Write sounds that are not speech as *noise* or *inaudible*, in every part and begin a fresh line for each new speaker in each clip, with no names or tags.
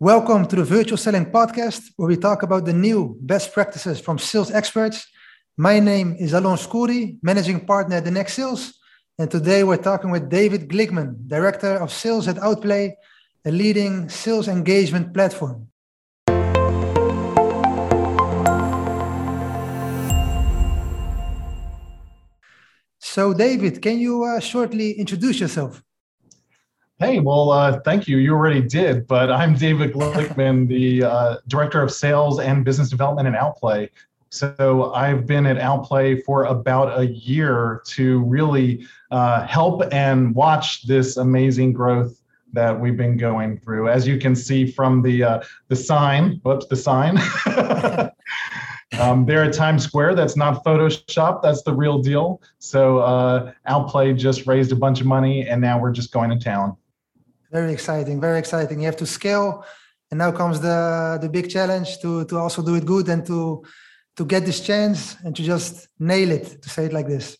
Welcome to the Virtual Selling Podcast, where we talk about the new best practices from sales experts. My name is Alon Skouri, Managing Partner at The Next Sales. And today we're talking with David Glickman, Director of Sales at Outplay, a leading sales engagement platform. So, David, can you uh, shortly introduce yourself?
Hey, well, uh, thank you. You already did, but I'm David Glickman, *laughs* the uh, Director of Sales and Business Development at Outplay. So I've been at Outplay for about a year to really uh, help and watch this amazing growth that we've been going through. As you can see from the uh, the sign, whoops, the sign. *laughs* um, there at Times Square. That's not Photoshop. That's the real deal. So uh, Outplay just raised a bunch of money, and now we're just going to town.
Very exciting. Very exciting. You have to scale, and now comes the the big challenge to to also do it good and to to get this chance and to just nail it. To say it like this.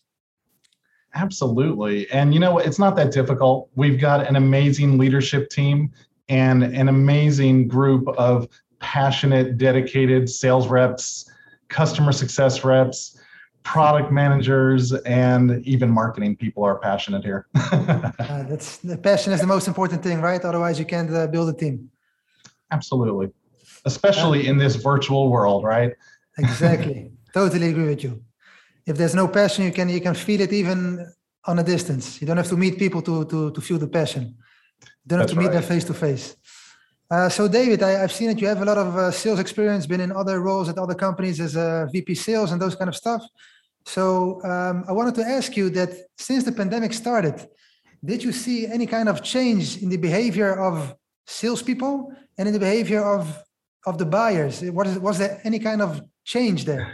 Absolutely. And you know, it's not that difficult. We've got an amazing leadership team and an amazing group of passionate, dedicated sales reps, customer success reps, product managers, and even marketing people are passionate here. *laughs*
uh, that's the passion is the most important thing, right? Otherwise, you can't uh, build a team.
Absolutely, especially in this virtual world, right? *laughs*
exactly. totally agree with you if there's no passion, you can you can feel it even on a distance. You don't have to meet people to to to feel the passion. You don't have to meet right. them face to face. Uh, so, David, I, have seen that you have a lot of uh, sales experience, been in other roles at other companies as a VP sales and those kind of stuff. So, um, I wanted to ask you that since the pandemic started, did you see any kind of change in the behavior of salespeople and in the behavior of of the buyers? What is, was there any kind of change there?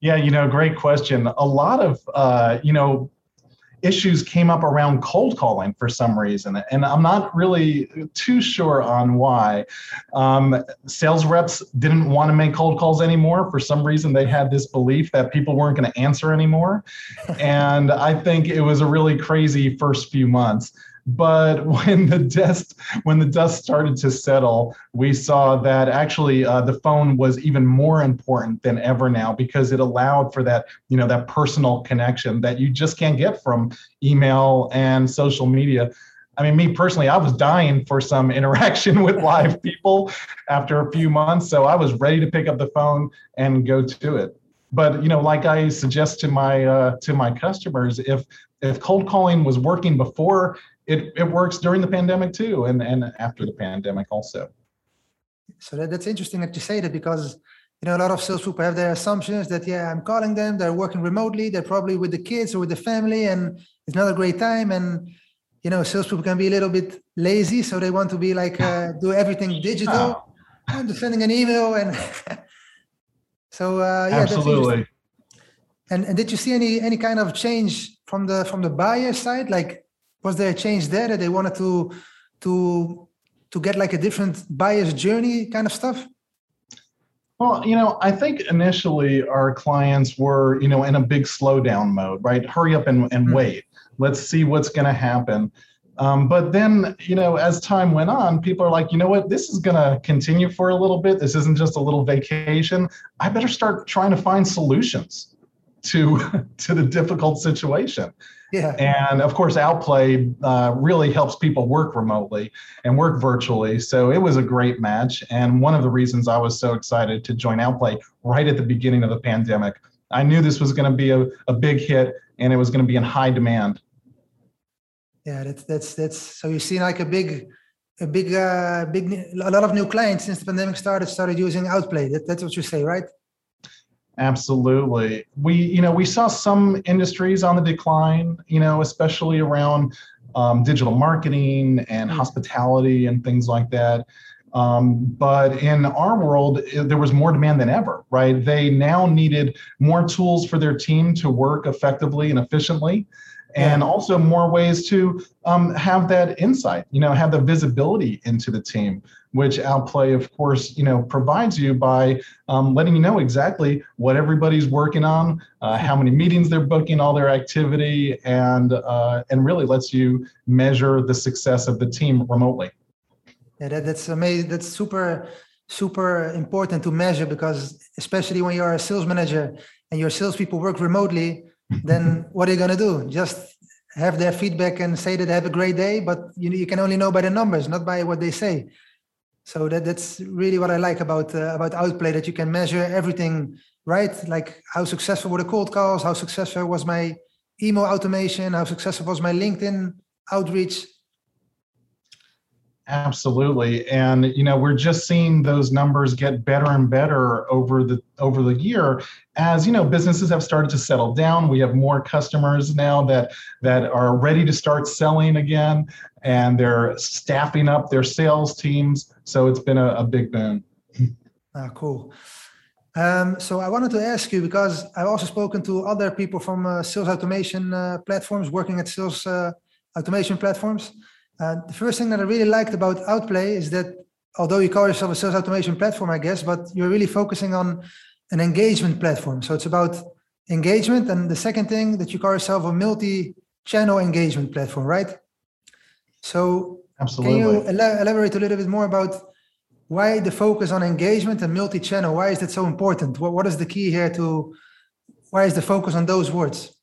Yeah, you know, great question. A lot of, uh, you know, issues came up around cold calling for some reason, and I'm not really too sure on why. Um, sales reps didn't want to make cold calls anymore. For some reason, they had this belief that people weren't going to answer anymore. *laughs* and I think it was a really crazy first few months. But *laughs* when the dust when the dust started to settle, we saw that actually uh, the phone was even more important than ever now because it allowed for that you know that personal connection that you just can't get from email and social media. I mean, me personally, I was dying for some *laughs* interaction with live people after a few months, so I was ready to pick up the phone and go to it but you know like i suggest to my uh, to my customers if if cold calling was working before it, it works during the pandemic too and, and after the pandemic also.
So that, that's interesting that you say that because you know a lot of salespeople have their assumptions that yeah I'm calling them they're working remotely they're probably with the kids or with the family and it's not a great time and you know salespeople can be a little bit lazy so they want to be like uh, *laughs* do everything digital oh. and sending an email and *laughs* so uh, yeah
absolutely
and, and did you see any any kind of change from the from the buyer side like was there a change there that they wanted to to to get like a different buyer's journey kind of stuff?
Well you know i think initially our clients were you know in a big slowdown mode right? Hurry up and, and mm-hmm. wait. Let's see what's going to happen. Um, but then you know as time went on people are like you know what? This is going to continue for a little bit. This isn't just a little vacation. I better start trying to find solutions to *laughs* to the difficult situation
yeah.
And of course, Outplay uh, really helps people work remotely and work virtually. So it was a great match. And one of the reasons I was so excited to join Outplay right at the beginning of the pandemic, I knew this was going to be a, a big hit and it was going to be in high demand.
Yeah, that's that's that's so you've seen like a big a big uh big a lot of new clients since the pandemic started started using Outplay. That, that's what you say, right?
Absolutely. We, you know, we saw some industries on the decline, you know, especially around um, digital marketing and hmm. hospitality and things like that. Um, but in our world, there was more demand than ever, right? They now needed more tools for their team to work effectively and efficiently and also more ways to um, have that insight you know have the visibility into the team which outplay of course you know provides you by um, letting you know exactly what everybody's working on uh, how many meetings they're booking all their activity and uh, and really lets you measure the success of the team remotely
Yeah, that, that's amazing. That's super, super important to measure because especially when you're a sales manager and your salespeople work remotely, then *laughs* what are you going to do? Just have their feedback and say that they have a great day, but you, you can only know by the numbers, not by what they say. So that, that's really what I like about uh, about Outplay that you can measure everything, right? Like how successful were the cold calls, how successful was my email automation, how successful was my LinkedIn outreach,
Absolutely. And you know, we're just seeing those numbers get better and better over the over the year as you know businesses have started to settle down. We have more customers now that that are ready to start selling again and they're staffing up their sales teams. So it's been a, a big boon.
Ah, cool. Um, so I wanted to ask you because I've also spoken to other people from uh, sales automation uh, platforms working at sales uh, automation platforms. Uh, the first thing that I really liked about Outplay is that although you call yourself a sales automation platform, I guess, but you're really focusing on an engagement platform. So it's about engagement. And the second thing that you call yourself a multi-channel engagement platform, right? So
Absolutely.
can you elaborate a little bit more about why the focus on engagement and multi-channel? Why is that so important? What, what is the key here to, why is the focus on those words?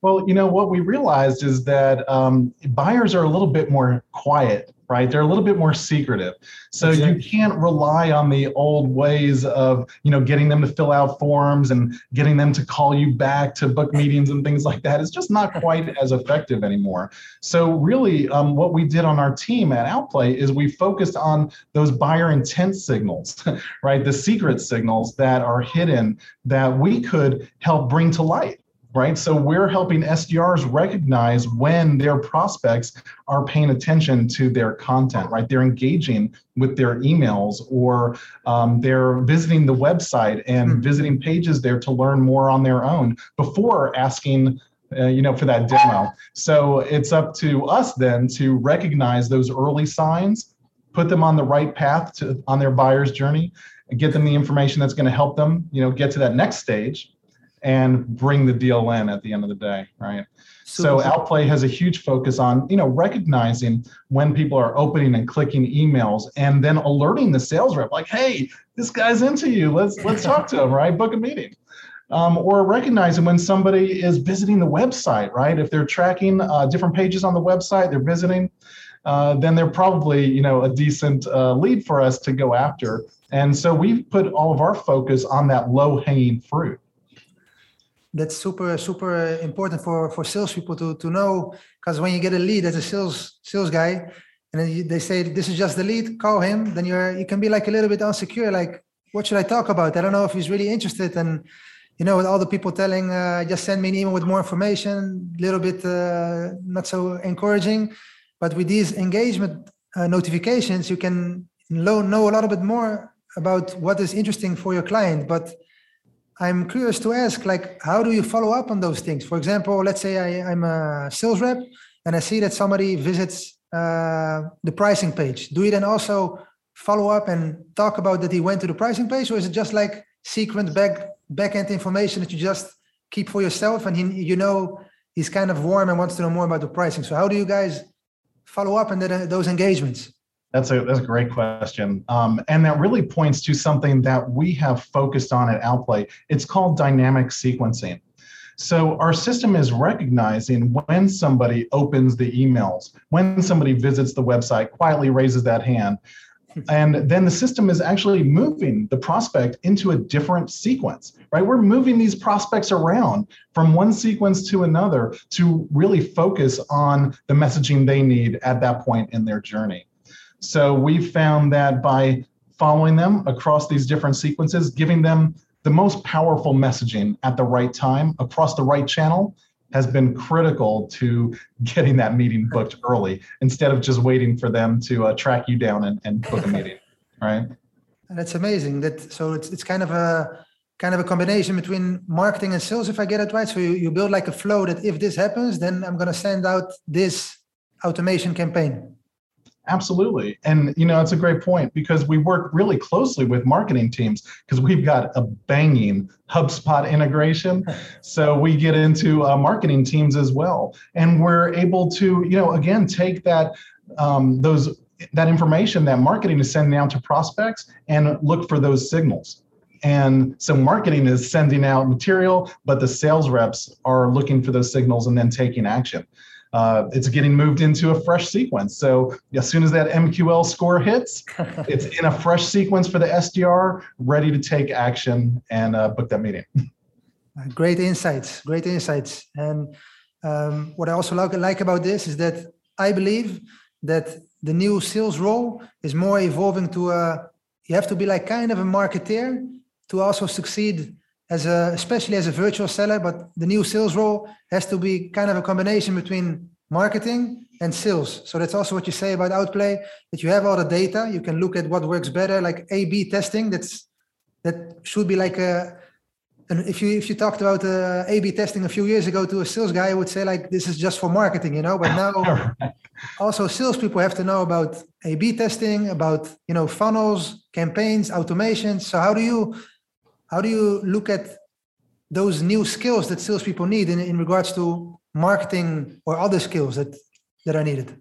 Well, you know, what we realized is that um, buyers are a little bit more quiet, right? They're a little bit more secretive. So exactly. you can't rely on the old ways of, you know, getting them to fill out forms and getting them to call you back to book meetings and things like that. It's just not quite as effective anymore. So really, um, what we did on our team at Outplay is we focused on those buyer intent signals, *laughs* right? The secret signals that are hidden that we could help bring to light right? So we're helping SDRs recognize when their prospects are paying attention to their content, right? They're engaging with their emails or um, they're visiting the website and mm-hmm. visiting pages there to learn more on their own before asking. Uh, you know, for that demo. So it's up to us then to recognize those early signs, put them on the right path to on their buyer's journey, and get them the information that's going to help them, you know, get to that next stage and bring the deal in at the end of the day, right? So, Outplay has a huge focus on, you know, recognizing when people are opening and clicking emails and then alerting the sales rep like, hey, this guy's into you. Let's let's talk to him, right? Book a meeting. Um, or recognizing when somebody is visiting the website, right? If they're tracking uh, different pages on the website, they're visiting, uh, then they're probably, you know, a decent uh, lead for us to go after. And so we've put all of our focus on that low hanging fruit
that's super super important for for salespeople to to know because when you get a lead as a sales sales guy and then you, they say this is just the lead call him then you're you can be like a little bit insecure like what should i talk about? I don't know if he's really interested and you know with all the people telling uh, just send me an email with more information a little bit uh, not so encouraging. But with these engagement uh, notifications you can know a little bit more about what is interesting for your client. But I'm curious to ask, like, how do you follow up on those things? For example, let's say I, am a sales rep and I see that somebody visits uh, the pricing page. Do you then also follow up and talk about that he went to the pricing page, or is it just like secret back back end information that you just keep for yourself and he, you know he's kind of warm and wants to know more about the pricing? So how do you guys follow up in the, those engagements?
That's a that's a great question, um, and that really points to something that we have focused on at Outplay. It's called dynamic sequencing. So our system is recognizing when somebody opens the emails, when somebody visits the website, quietly raises that hand, and then the system is actually moving the prospect into a different sequence right we're moving these prospects around from one sequence to another to really focus on the messaging they need at that point in their journey so we found that by following them across these different sequences, giving them the most powerful messaging at the right time across the right channel has been critical to *laughs* getting that meeting booked early instead of just waiting for them to uh, track you down and, and book a meeting *laughs* right?
And it's amazing that so it's, it's kind of a kind of a combination between marketing and sales if i get it right. So you, you build like a flow that if this happens then i'm going to send out this automation campaign
Absolutely. And you know, it's a great point because we work really closely with marketing teams because we've got a banging HubSpot integration. *laughs* so we get into uh, marketing teams as well. And we're able to, you know, again, take that um, those that information that marketing is sending out to prospects and look for those signals. And so marketing is sending out material, but the sales reps are looking for those signals and then taking action. Uh, it's getting moved into a fresh sequence. So as soon as that MQL score hits, *laughs* it's in a fresh sequence for the SDR, ready to take action and uh, book that meeting.
Great insights, great insights. And um, what I also like, like about this is that I believe that the new sales role is more evolving to a, you have to be like kind of a marketeer to also succeed as a, especially as a virtual seller, but the new sales role has to be kind of a combination between marketing and sales. So that's also what you say about Outplay, that you have all the data, you can look at what works better, like A/B testing. That's that should be like a. And if you if you talked about uh, A/B testing a few years ago to a sales guy, I would say like this is just for marketing, you know. But now, *laughs* also salespeople have to know about A/B testing, about you know funnels, campaigns, automations. So how do you how do you look at those new skills that salespeople need in, in regards to marketing or other skills that, that are needed?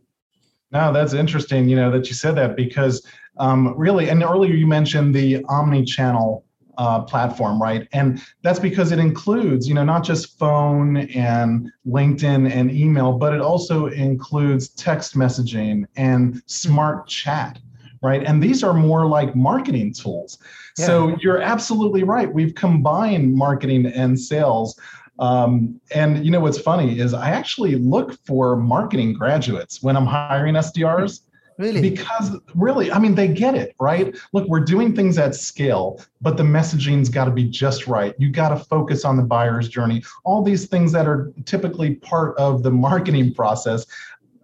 No, that's interesting, you know, that you said that because um, really, and earlier you mentioned the omni-channel uh, platform, right? And that's because it includes, you know, not just phone and LinkedIn and email, but it also includes text messaging and smart chat right? And these are more like marketing tools. Yeah. So you're absolutely right. We've combined marketing and sales. Um, and you know what's funny is I actually look for marketing graduates when I'm hiring SDRs.
Really?
Because really, I mean, they get it, right? Look, we're doing things at scale, but the messaging's got to be just right. You got to focus on the buyer's journey. All these things that are typically part of the marketing process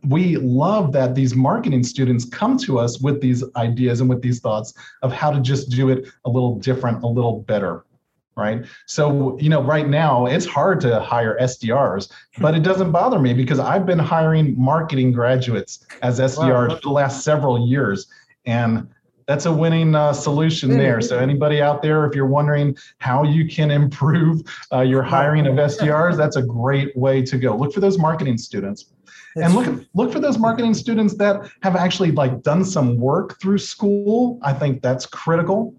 we love that these marketing students come to us with these ideas and with these thoughts of how to just do it a little different, a little better. Right. So, you know, right now it's hard to hire SDRs, but it doesn't bother me because I've been hiring marketing graduates as SDRs wow. for the last several years. And that's a winning uh, solution there. So anybody out there, if you're wondering how you can improve uh, your hiring of SDRs, that's a great way to go. Look for those marketing students and look look for those marketing students that have actually like done some work through school. I think that's critical.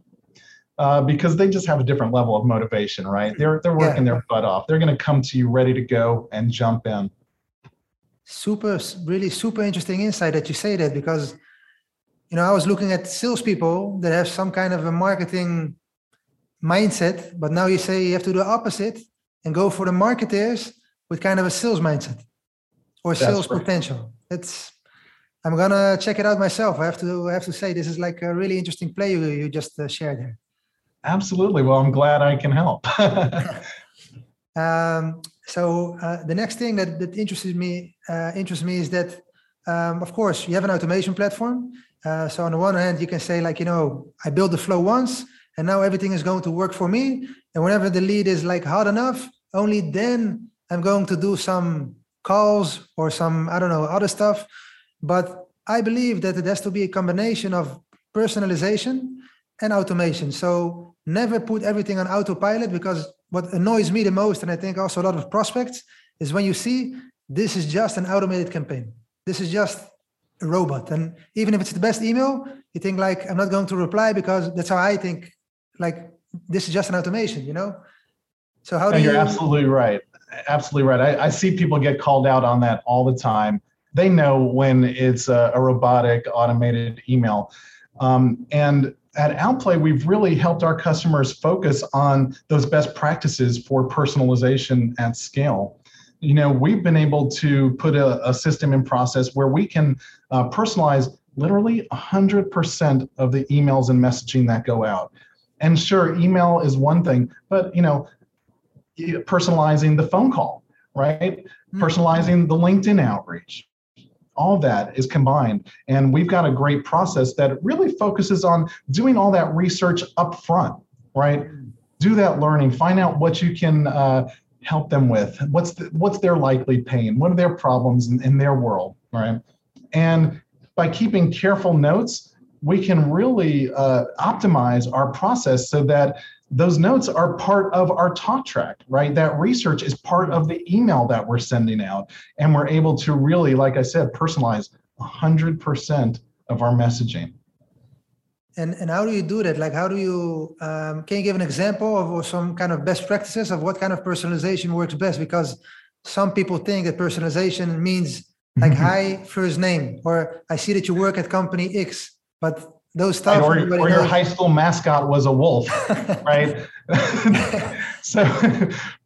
Uh, because they just have a different level of motivation, right? They're they're working yeah. their butt off. They're going to come to you ready to go and jump in.
Super, really super interesting insight that you say that because, you know, I was looking at salespeople that have some kind of a marketing mindset, but now you say you have to do the opposite and go for the marketers with kind of a sales mindset or sales potential. It's I'm gonna check it out myself. I have to I have to say this is like a really interesting play you, you just uh, shared here.
Absolutely. Well, I'm glad I can help. *laughs*
um, so uh, the next thing that that interests me uh, interests me is that um, of course you have an automation platform. Uh, so on the one hand, you can say like you know I built the flow once, and now everything is going to work for me. And whenever the lead is like hard enough, only then I'm going to do some calls or some i don't know other stuff. But i believe that it has to be a combination of personalization and automation. So never put everything on autopilot because what annoys me the most and i think also a lot of prospects is when you see this is just an automated campaign. This is just a robot. And even if it's the best email you think like i'm not going to reply because that's how i think like this is just an automation you know?
So how do you you're absolutely right absolutely right. I, I, see people get called out on that all the time. They know when it's a, a robotic automated email. Um, and at Outplay, we've really helped our customers focus on those best practices for personalization at scale. You know, we've been able to put a, a system in process where we can uh, personalize literally 100% of the emails and messaging that go out. And sure, email is one thing, but you know, personalizing the phone call, right? Mm-hmm. Personalizing the LinkedIn outreach. All that is combined. And we've got a great process that really focuses on doing all that research up front, right? Do that learning, find out what you can uh, help them with. What's the, what's their likely pain? What are their problems in, in their world, right? And by keeping careful notes, we can really uh, optimize our process so that those notes are part of our talk track, right? That research is part of the email that we're sending out. And we're able to really, like I said, personalize 100% of our messaging.
And and how do you do that? Like, how do you um, can you give an example of or some kind of best practices of what kind of personalization works best? Because some people think that personalization means like *laughs* hi first name or I see that you work at company X, but those stuff.
Or, or your high school mascot was a wolf, *laughs* right? *laughs* so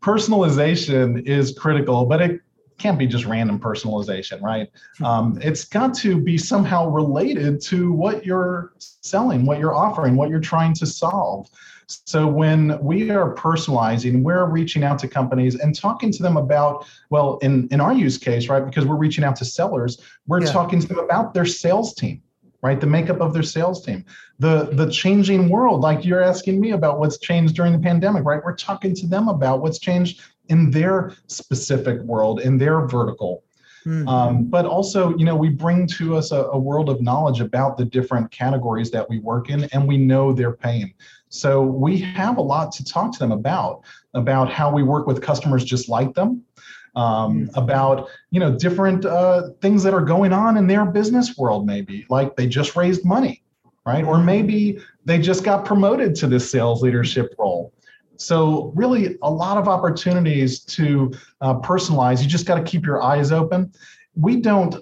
personalization is critical, but it can't be just random personalization, right? Hmm. Um, it's got to be somehow related to what you're selling, what you're offering, what you're trying to solve. So when we are personalizing, we're reaching out to companies and talking to them about, well, in, in our use case, right, because we're reaching out to sellers, we're yeah. talking to them about their sales team right? The makeup of their sales team the the changing world like you're asking me about what's changed during the pandemic right? We're talking to them about what's changed in their specific world in their vertical. Mm-hmm. um, but also you know we bring to us a, a world of knowledge about the different categories that we work in and we know their pain. So we have a lot to talk to them about about how we work with customers just like them um, mm. about you know different uh, things that are going on in their business world maybe like they just raised money right? Or maybe they just got promoted to this sales leadership role. So really a lot of opportunities to uh, personalize. You just got to keep your eyes open. We don't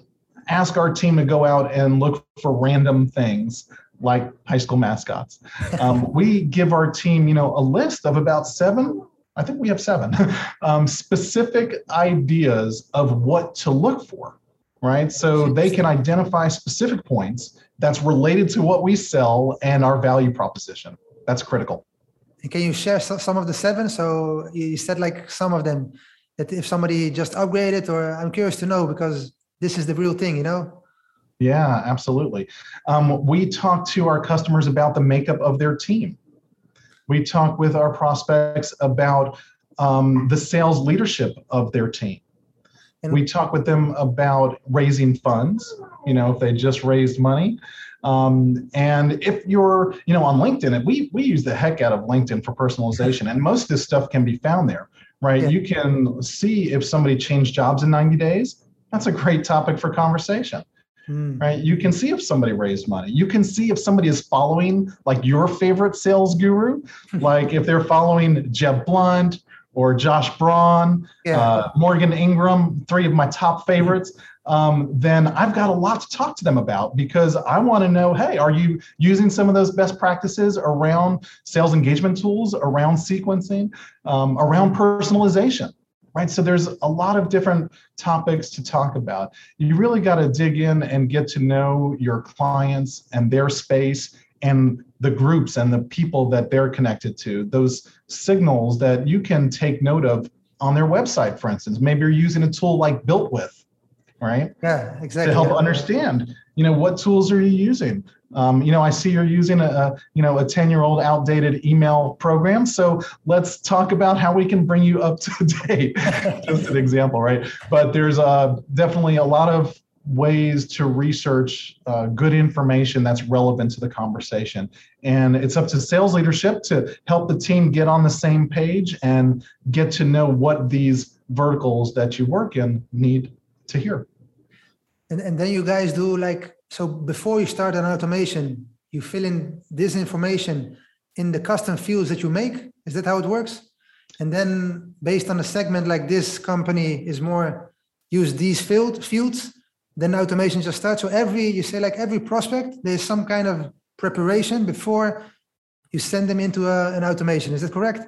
ask our team to go out and look for random things like high school mascots. *laughs* Um, we give our team you know a list of about seven I think we have seven *laughs* um, specific ideas of what to look for, right? So they can identify specific points that's related to what we sell and our value proposition. That's critical.
And can you share some of the seven? So you said like some of them that if somebody just upgraded, or I'm curious to know because this is the real thing, you know?
Yeah, absolutely. Um, we talk to our customers about the makeup of their team we talk with our prospects about um, the sales leadership of their team. And we talk with them about raising funds, you know, if they just raised money. Um, and if you're, you know, on LinkedIn, we we use the heck out of LinkedIn for personalization, and most of this stuff can be found there, right? Yeah. You can see if somebody changed jobs in 90 days. That's a great topic for conversation. Mm. Right. You can see if somebody raised money. You can see if somebody is following like your favorite sales guru, like if they're following Jeb Blount or Josh Braun, yeah. uh, Morgan Ingram, three of my top favorites. Um, then I've got a lot to talk to them about because I want to know hey, are you using some of those best practices around sales engagement tools, around sequencing, um, around personalization? Right? So there's a lot of different topics to talk about. You really got to dig in and get to know your clients and their space and the groups and the people that they're connected to, those signals that you can take note of on their website, for instance. Maybe you're using a tool like BuiltWith, right?
Yeah, exactly.
To help understand, you know, what tools are you using? Um, you know, I see you're using a, a you know a 10 year old outdated email program. So let's talk about how we can bring you up to *laughs* date. *laughs* Just an example, right? But there's uh, definitely a lot of ways to research uh, good information that's relevant to the conversation. And it's up to sales leadership to help the team get on the same page and get to know what these verticals that you work in need to hear.
And, and then you guys do like so before you start an automation, you fill in this information in the custom fields that you make. Is that how it works? And then based on a segment like this company is more use these field fields, then automation just starts. So every you say like every prospect, there's some kind of preparation before you send them into a, an automation. Is that correct?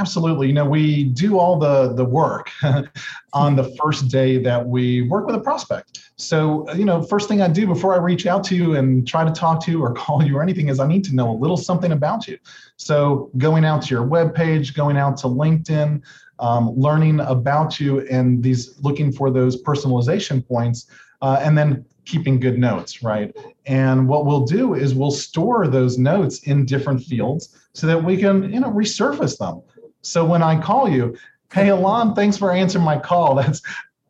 Absolutely. You know, we do all the the work *laughs* on the first day that we work with a prospect. So, you know, first thing I do before I reach out to you and try to talk to you or *laughs* call you or anything is I need to know a little something about you. So, going out to your web page, going out to LinkedIn, um, learning about you, and these looking for those personalization points, uh, and then keeping good notes, right? And what we'll do is we'll store those notes in different fields so that we can, you know, resurface them. So when I call you, hey Alon, thanks for answering my call. *laughs* That's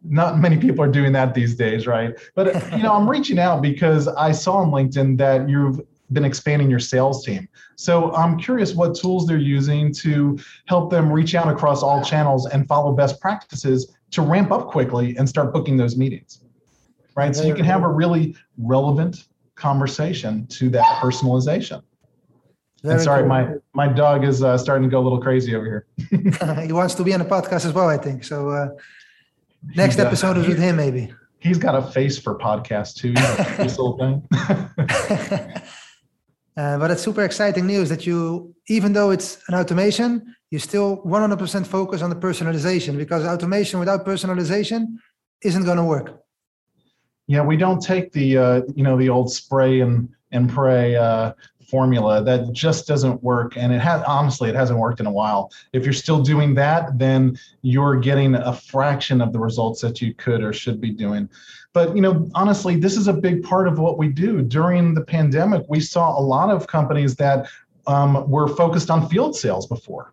not many people are doing that these days, right? But you know, I'm *laughs* reaching out because I saw on LinkedIn that you've been expanding your sales team. So I'm curious what tools they're using to help them reach out across all channels and follow best practices to ramp up quickly and start booking those meetings. Right? So you can have a really relevant conversation to that personalization. And sorry, my my dog is uh, starting to go a little crazy over here. *laughs* *laughs*
he wants to be on the podcast as well, I think. So uh, next
does.
episode is with him, maybe.
He's got a face for podcasts too. You know, this little thing. *laughs*
Uh, but it's super exciting news that you, even though it's an automation, you still 100% focus on the personalization because automation without personalization isn't going to work.
Yeah, we don't take the uh, you know the old spray and and pray uh, formula. That just doesn't work, and it has honestly it hasn't worked in a while. If you're still doing that, then you're getting a fraction of the results that you could or should be doing. But you know, honestly, this is a big part of what we do. During the pandemic, we saw a lot of companies that um, were focused on field sales before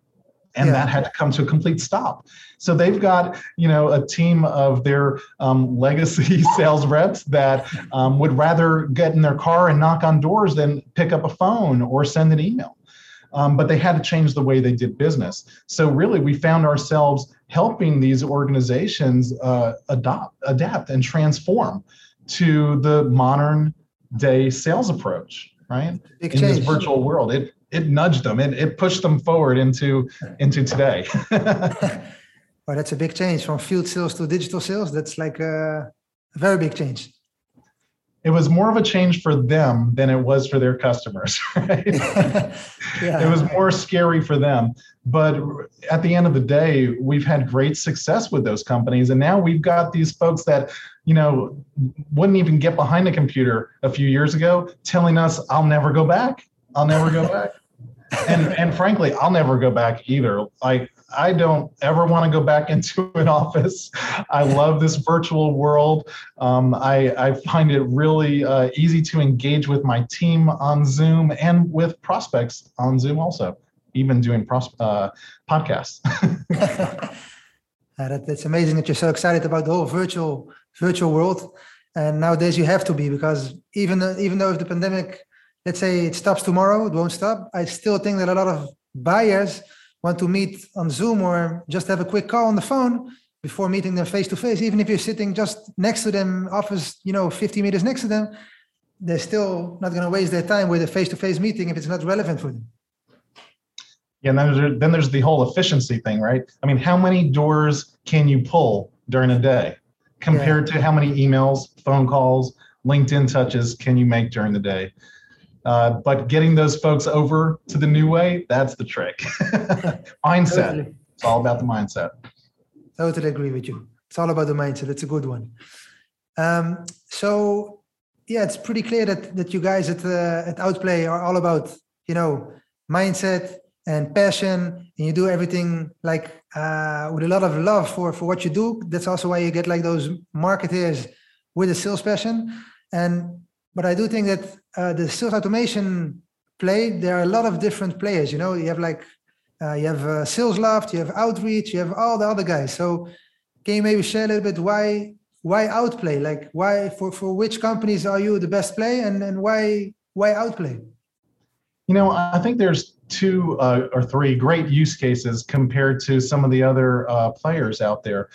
and
Yeah.
that had to come to a complete stop. So they've got you know a team of their um, legacy *laughs* sales reps that um, would rather get in their car and knock on doors than pick up a phone or send an email. Um, but they had to change the way they did business. So really, we found ourselves helping these organizations uh, adopt, adapt, and transform to the modern day sales approach. Right
Big
in this virtual world, it it nudged them, it, it pushed them forward into into today. *laughs*
Well, that's a big change from field sales to digital sales. That's like a, a very big change.
it was more of a change for them than it was for their customers. *laughs* Right? *laughs*
yeah.
it was more scary for them. But at the end of the day, we've had great success with those companies. And now we've got these folks that, you know, wouldn't even get behind a computer a few years ago telling us, I'll never go back. I'll never go back. And and frankly, I'll never go back either. Like I don't ever want to go back *laughs* into an office. I love this virtual world. Um, I, I find it really uh, easy to engage with my team on Zoom and with prospects on Zoom also, even doing pros- uh, podcasts. *laughs*
Uh, that, that's amazing that you're so excited about the whole virtual virtual world. And nowadays you have to be because even even though if the pandemic, let's say it stops tomorrow, it won't stop. I still think that a lot of buyers want to meet on Zoom or just have a quick call on the phone before meeting them face to face. Even if you're sitting just next to them, office, you know, 50 meters next to them, they're still not going to waste their time with a face to face meeting if it's not relevant for them.
Yeah, and then there's, then there's the whole efficiency thing, right? I mean, how many doors can you pull during a day compared to how many emails, phone calls, LinkedIn touches can you make during the day? Uh, but getting those folks over to the new way, that's the trick. *laughs* mindset.
Totally.
It's all about the mindset.
Totally agree with you. It's all about the mindset. It's a good one. Um, so yeah, it's pretty clear that that you guys at uh, at Outplay are all about you know mindset and passion, and you do everything like uh, with a lot of love for for what you do. That's also why you get like those marketers with a sales passion. And but I do think that uh, the sales automation play there are a lot of different players. You know, you have like uh, you have uh, Salesloft, you have outreach, you have all the other guys. So can you maybe share a little bit why why outplay? Like why for for which companies are you the best play, and and why why outplay?
You know, I think there's two uh, or three great use cases compared to some of the other uh, players out there.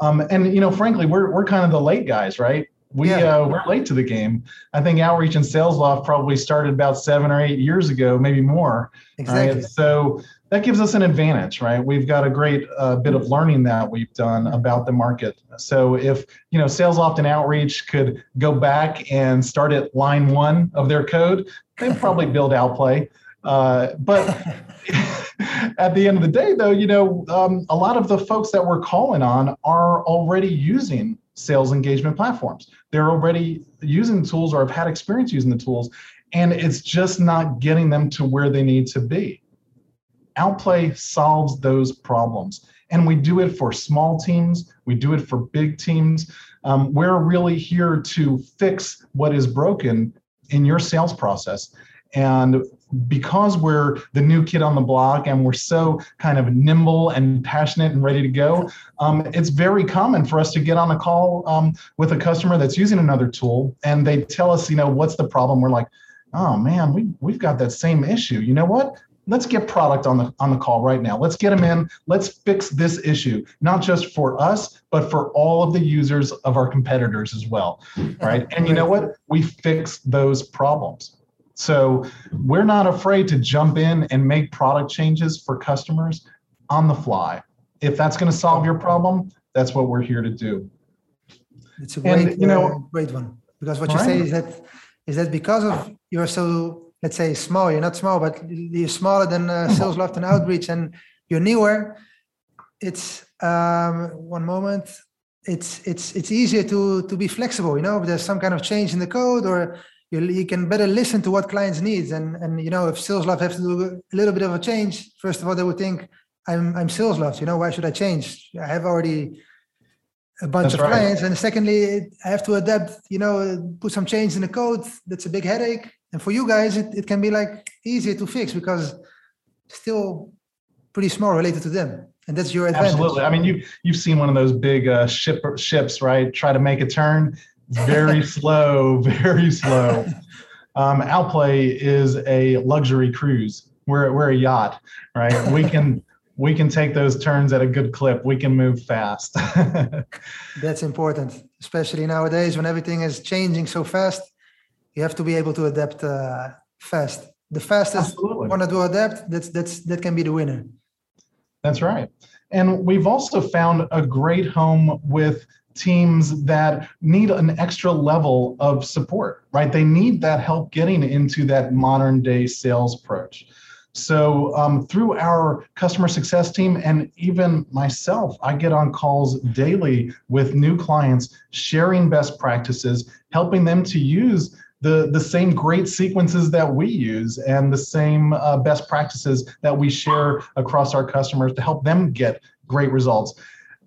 Um, and you know, frankly, we're we're kind of the late guys, right? We
Yeah.
uh, we're late to the game. I think outreach and Salesloft probably started about seven or eight years ago, maybe more.
Exactly.
Right? So that gives us an advantage, right? We've got a great uh, bit of learning that we've done about the market. So if you know Salesloft and Outreach could go back and start at line one of their code, they'd probably *laughs* build Outplay. Uh, but *laughs* at the end of the day, though, you know, um, a lot of the folks that we're calling on are already using sales engagement platforms. They're already using tools or have had experience using the tools, and it's just not getting them to where they need to be. Outplay solves those problems. And we do it for small teams, we do it for big teams. Um, we're really here to fix what is broken in your sales process. And because we're the new kid on the block and we're so kind of nimble and passionate and ready to go, um, it's very common for us to get on a call um, with a customer that's using another tool and they tell us, you know, what's the problem? We're like, oh man, we, we've got that same issue. You know what? let's get product on the on the call right now let's get them in let's fix this issue not just for us but for all of the users of our competitors as well right and you know what we fix those problems so we're not afraid to jump in and make product changes for customers on the fly. If that's going to solve your problem that's what we're here to do.
It's a great and, you know uh, great one because what you right. say is that is that because of you're so let's say small you're not small but you're smaller than uh, *laughs* Salesloft and outreach and you're newer it's um, one moment it's it's it's easier to to be flexible you know? If there's some kind of change in the code or you, you can better listen to what clients needs and and you know if Salesloft have to do a little bit of a change first of all they would think i'm i'm Salesloft you know why should i change? I have already a bunch that's of right. clients and secondly i have to adapt you know put some change in the code. That's a big headache. And for you guys it, it can be like easier to fix because still pretty small related to them and that's your advantage.
Absolutely. I mean you you've seen one of those big uh, ship ships right? Try to make a turn very *laughs* slow very slow um, outplay is a luxury cruise we're, we're a yacht right we can we can take those turns at a good clip we can move fast *laughs*
that's important especially nowadays when everything is changing so fast you have to be able to adapt uh, fast. The fastest Absolutely. one to adapt, that's that's that can be the winner.
That's right. And we've also found a great home with teams that need an extra level of support, right? They need that help getting into that modern day sales approach. So um, through our customer success team and even myself, I get on calls daily with new clients, sharing best practices, helping them to use the, the same great sequences that we use and the same uh, best practices that we share across our customers to help them get great results.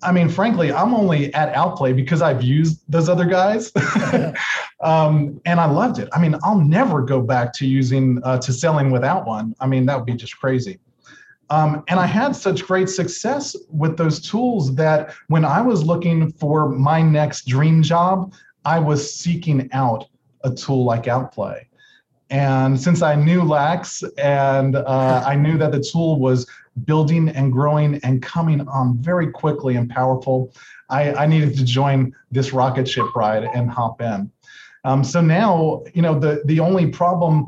I mean, frankly, I'm only at Outplay because I've used those other guys, *laughs* um, and I loved it. I mean, I'll never go back to using uh, to selling without one. I mean, that would be just crazy. Um, and I had such great success with those tools that when I was looking for my next dream job, I was seeking out a tool like Outplay. And since I knew Lax and uh, I knew that the tool was building and growing and coming on very quickly and powerful, I, I needed to join this rocket ship ride and hop in. Um, so now, you know, the, the only problem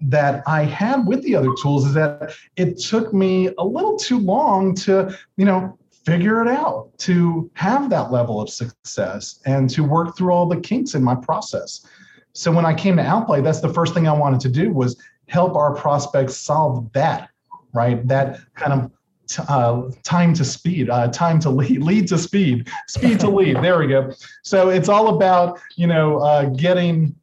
that I had with the other tools is that it took me a little too long to, you know, figure it out, to have that level of success and to work through all the kinks in my process. So when I came to Outplay, that's the first thing I wanted to do was help our prospects solve that, right? That kind of uh, time to speed, uh, time to lead, *laughs* lead to speed, speed to lead. There we go. So it's all about you know uh, getting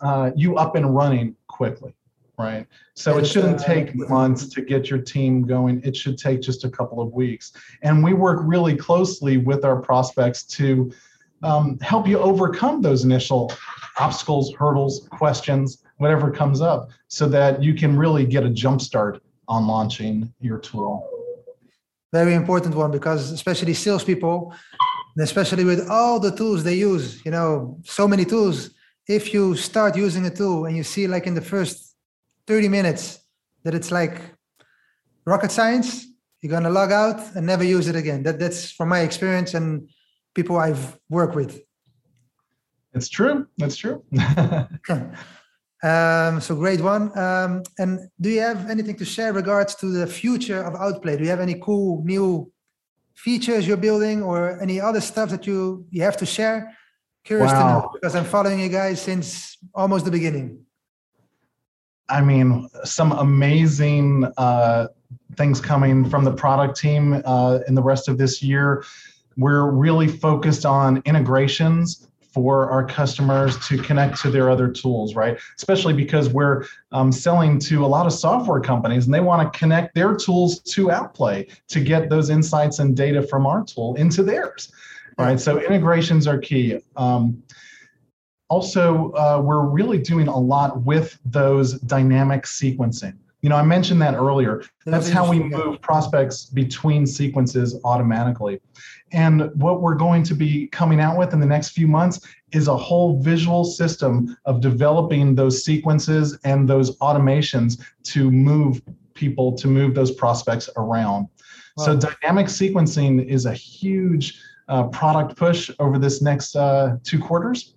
uh, you up and running quickly, right? So it shouldn't take months to get your team going. It should take just a couple of weeks. And we work really closely with our prospects to um, help you overcome those initial obstacles, hurdles, questions, whatever comes up, so that you can really get a jump start on launching your tool.
Very important one because especially salespeople, especially with all the tools they use, you know, so many tools. If you start using a tool and you see like in the first 30 minutes that it's like rocket science, you're gonna log out and never use it again. That that's from my experience and people I've worked with.
It's true. That's true. *laughs*
um, so great one. Um, and do you have anything to share regards to the future of Outplay? Do you have any cool new features you're building or any other stuff that you you have to share? Curious wow. to know because I'm following you guys since almost the beginning.
I mean, some amazing uh, things coming from the product team uh, in the rest of this year. We're really focused on integrations for our customers to connect to their other tools, right? Especially because we're um, selling to a lot of software companies and they want to connect their tools to Outplay to get those insights and data from our tool into theirs. right? so integrations are key. Um, also, uh, we're really doing a lot with those dynamic sequencing. You know, I mentioned that earlier. That's how we move prospects between sequences automatically. And what we're going to be coming out with in the next few months is a whole visual system of developing those sequences and those automations to move people to move those prospects around. Wow. So dynamic sequencing is a huge uh, product push over this next uh, two quarters.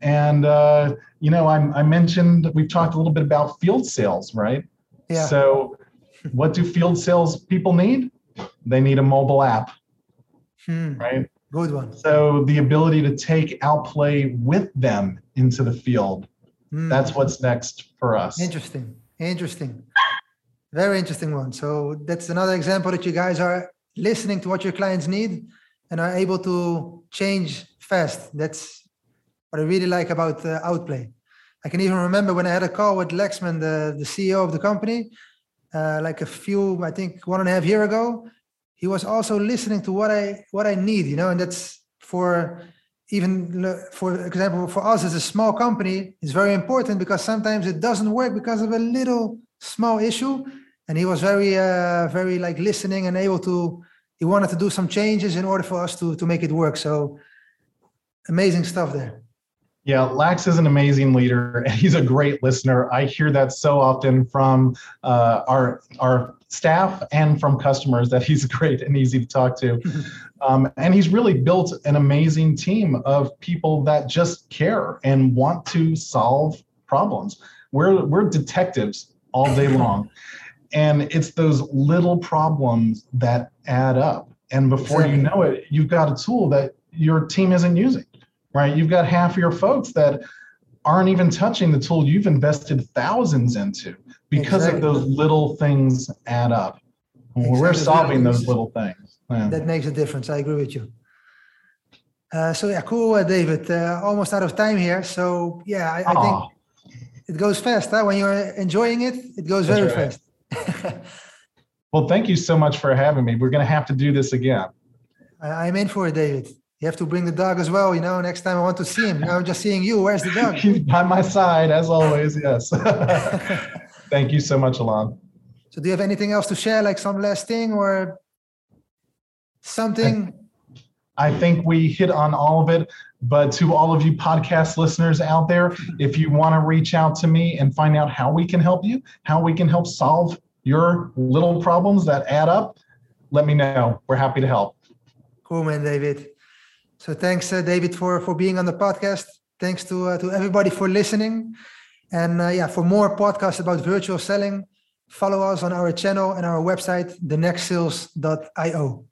And uh, you know, I, I mentioned we've talked a little bit about field sales, right?
Yeah.
So, what do field sales people need? They need a mobile app,
hmm.
right?
Good one.
So the ability to take Outplay with them into the field. Hmm. That's what's next for us.
Interesting. Interesting. Very interesting one. So that's another example that you guys are listening to what your clients need and are able to change fast. That's what I really like about uh, Outplay. I can even remember when I had a call with Laxman, the, the CEO of the company, uh, like a few, I think one and a half year ago. He was also listening to what I what I need, you know, and that's for even for example for us as a small company it's very important because sometimes it doesn't work because of a little small issue. And he was very uh, very like listening and able to he wanted to do some changes in order for us to to make it work. So amazing stuff there
yeah, Lax is an amazing leader, *laughs* and he's a great listener. I hear that so often from uh, our our staff and from customers that he's *laughs* great and easy to talk to. *laughs* Um, and he's really built an amazing team of people that just care and want to solve problems. We're we're detectives all day long, and it's those little problems that add up. And before you know it, you've got a tool that your team isn't using right? You've got half of your folks that aren't even touching the tool you've invested thousands into because exactly. of those little things add up. Exactly. We're solving those little things.
Yeah. That makes a difference. I agree with you. Uh, so yeah, cool, uh, David. Uh, almost out of time here. So yeah, I, I think it goes fast. Huh? When you're enjoying it, it goes That's very right. fast. *laughs*
well, thank you so much for having me. We're going to have to do this again.
I, I'm in for it, David you have to bring the dog as well. You know, next time I want to see him. Now I'm just seeing you. Where's the dog?
He's *laughs* by my side as always. Yes. *laughs* Thank you so much, Alon.
So, do you have anything else to share, like some last thing or something?
I, I think we hit on all of it. But to all of you podcast listeners out there, if you want to reach out to me and find out how we can help you, how we can help solve your little problems that add up, let me know. We're happy to help.
Cool, man, David. So thanks, uh, David, for for being on the podcast. Thanks to uh, to everybody for listening. And uh, yeah, for more podcasts about virtual selling, follow us on our channel and our website, thenextsales.io.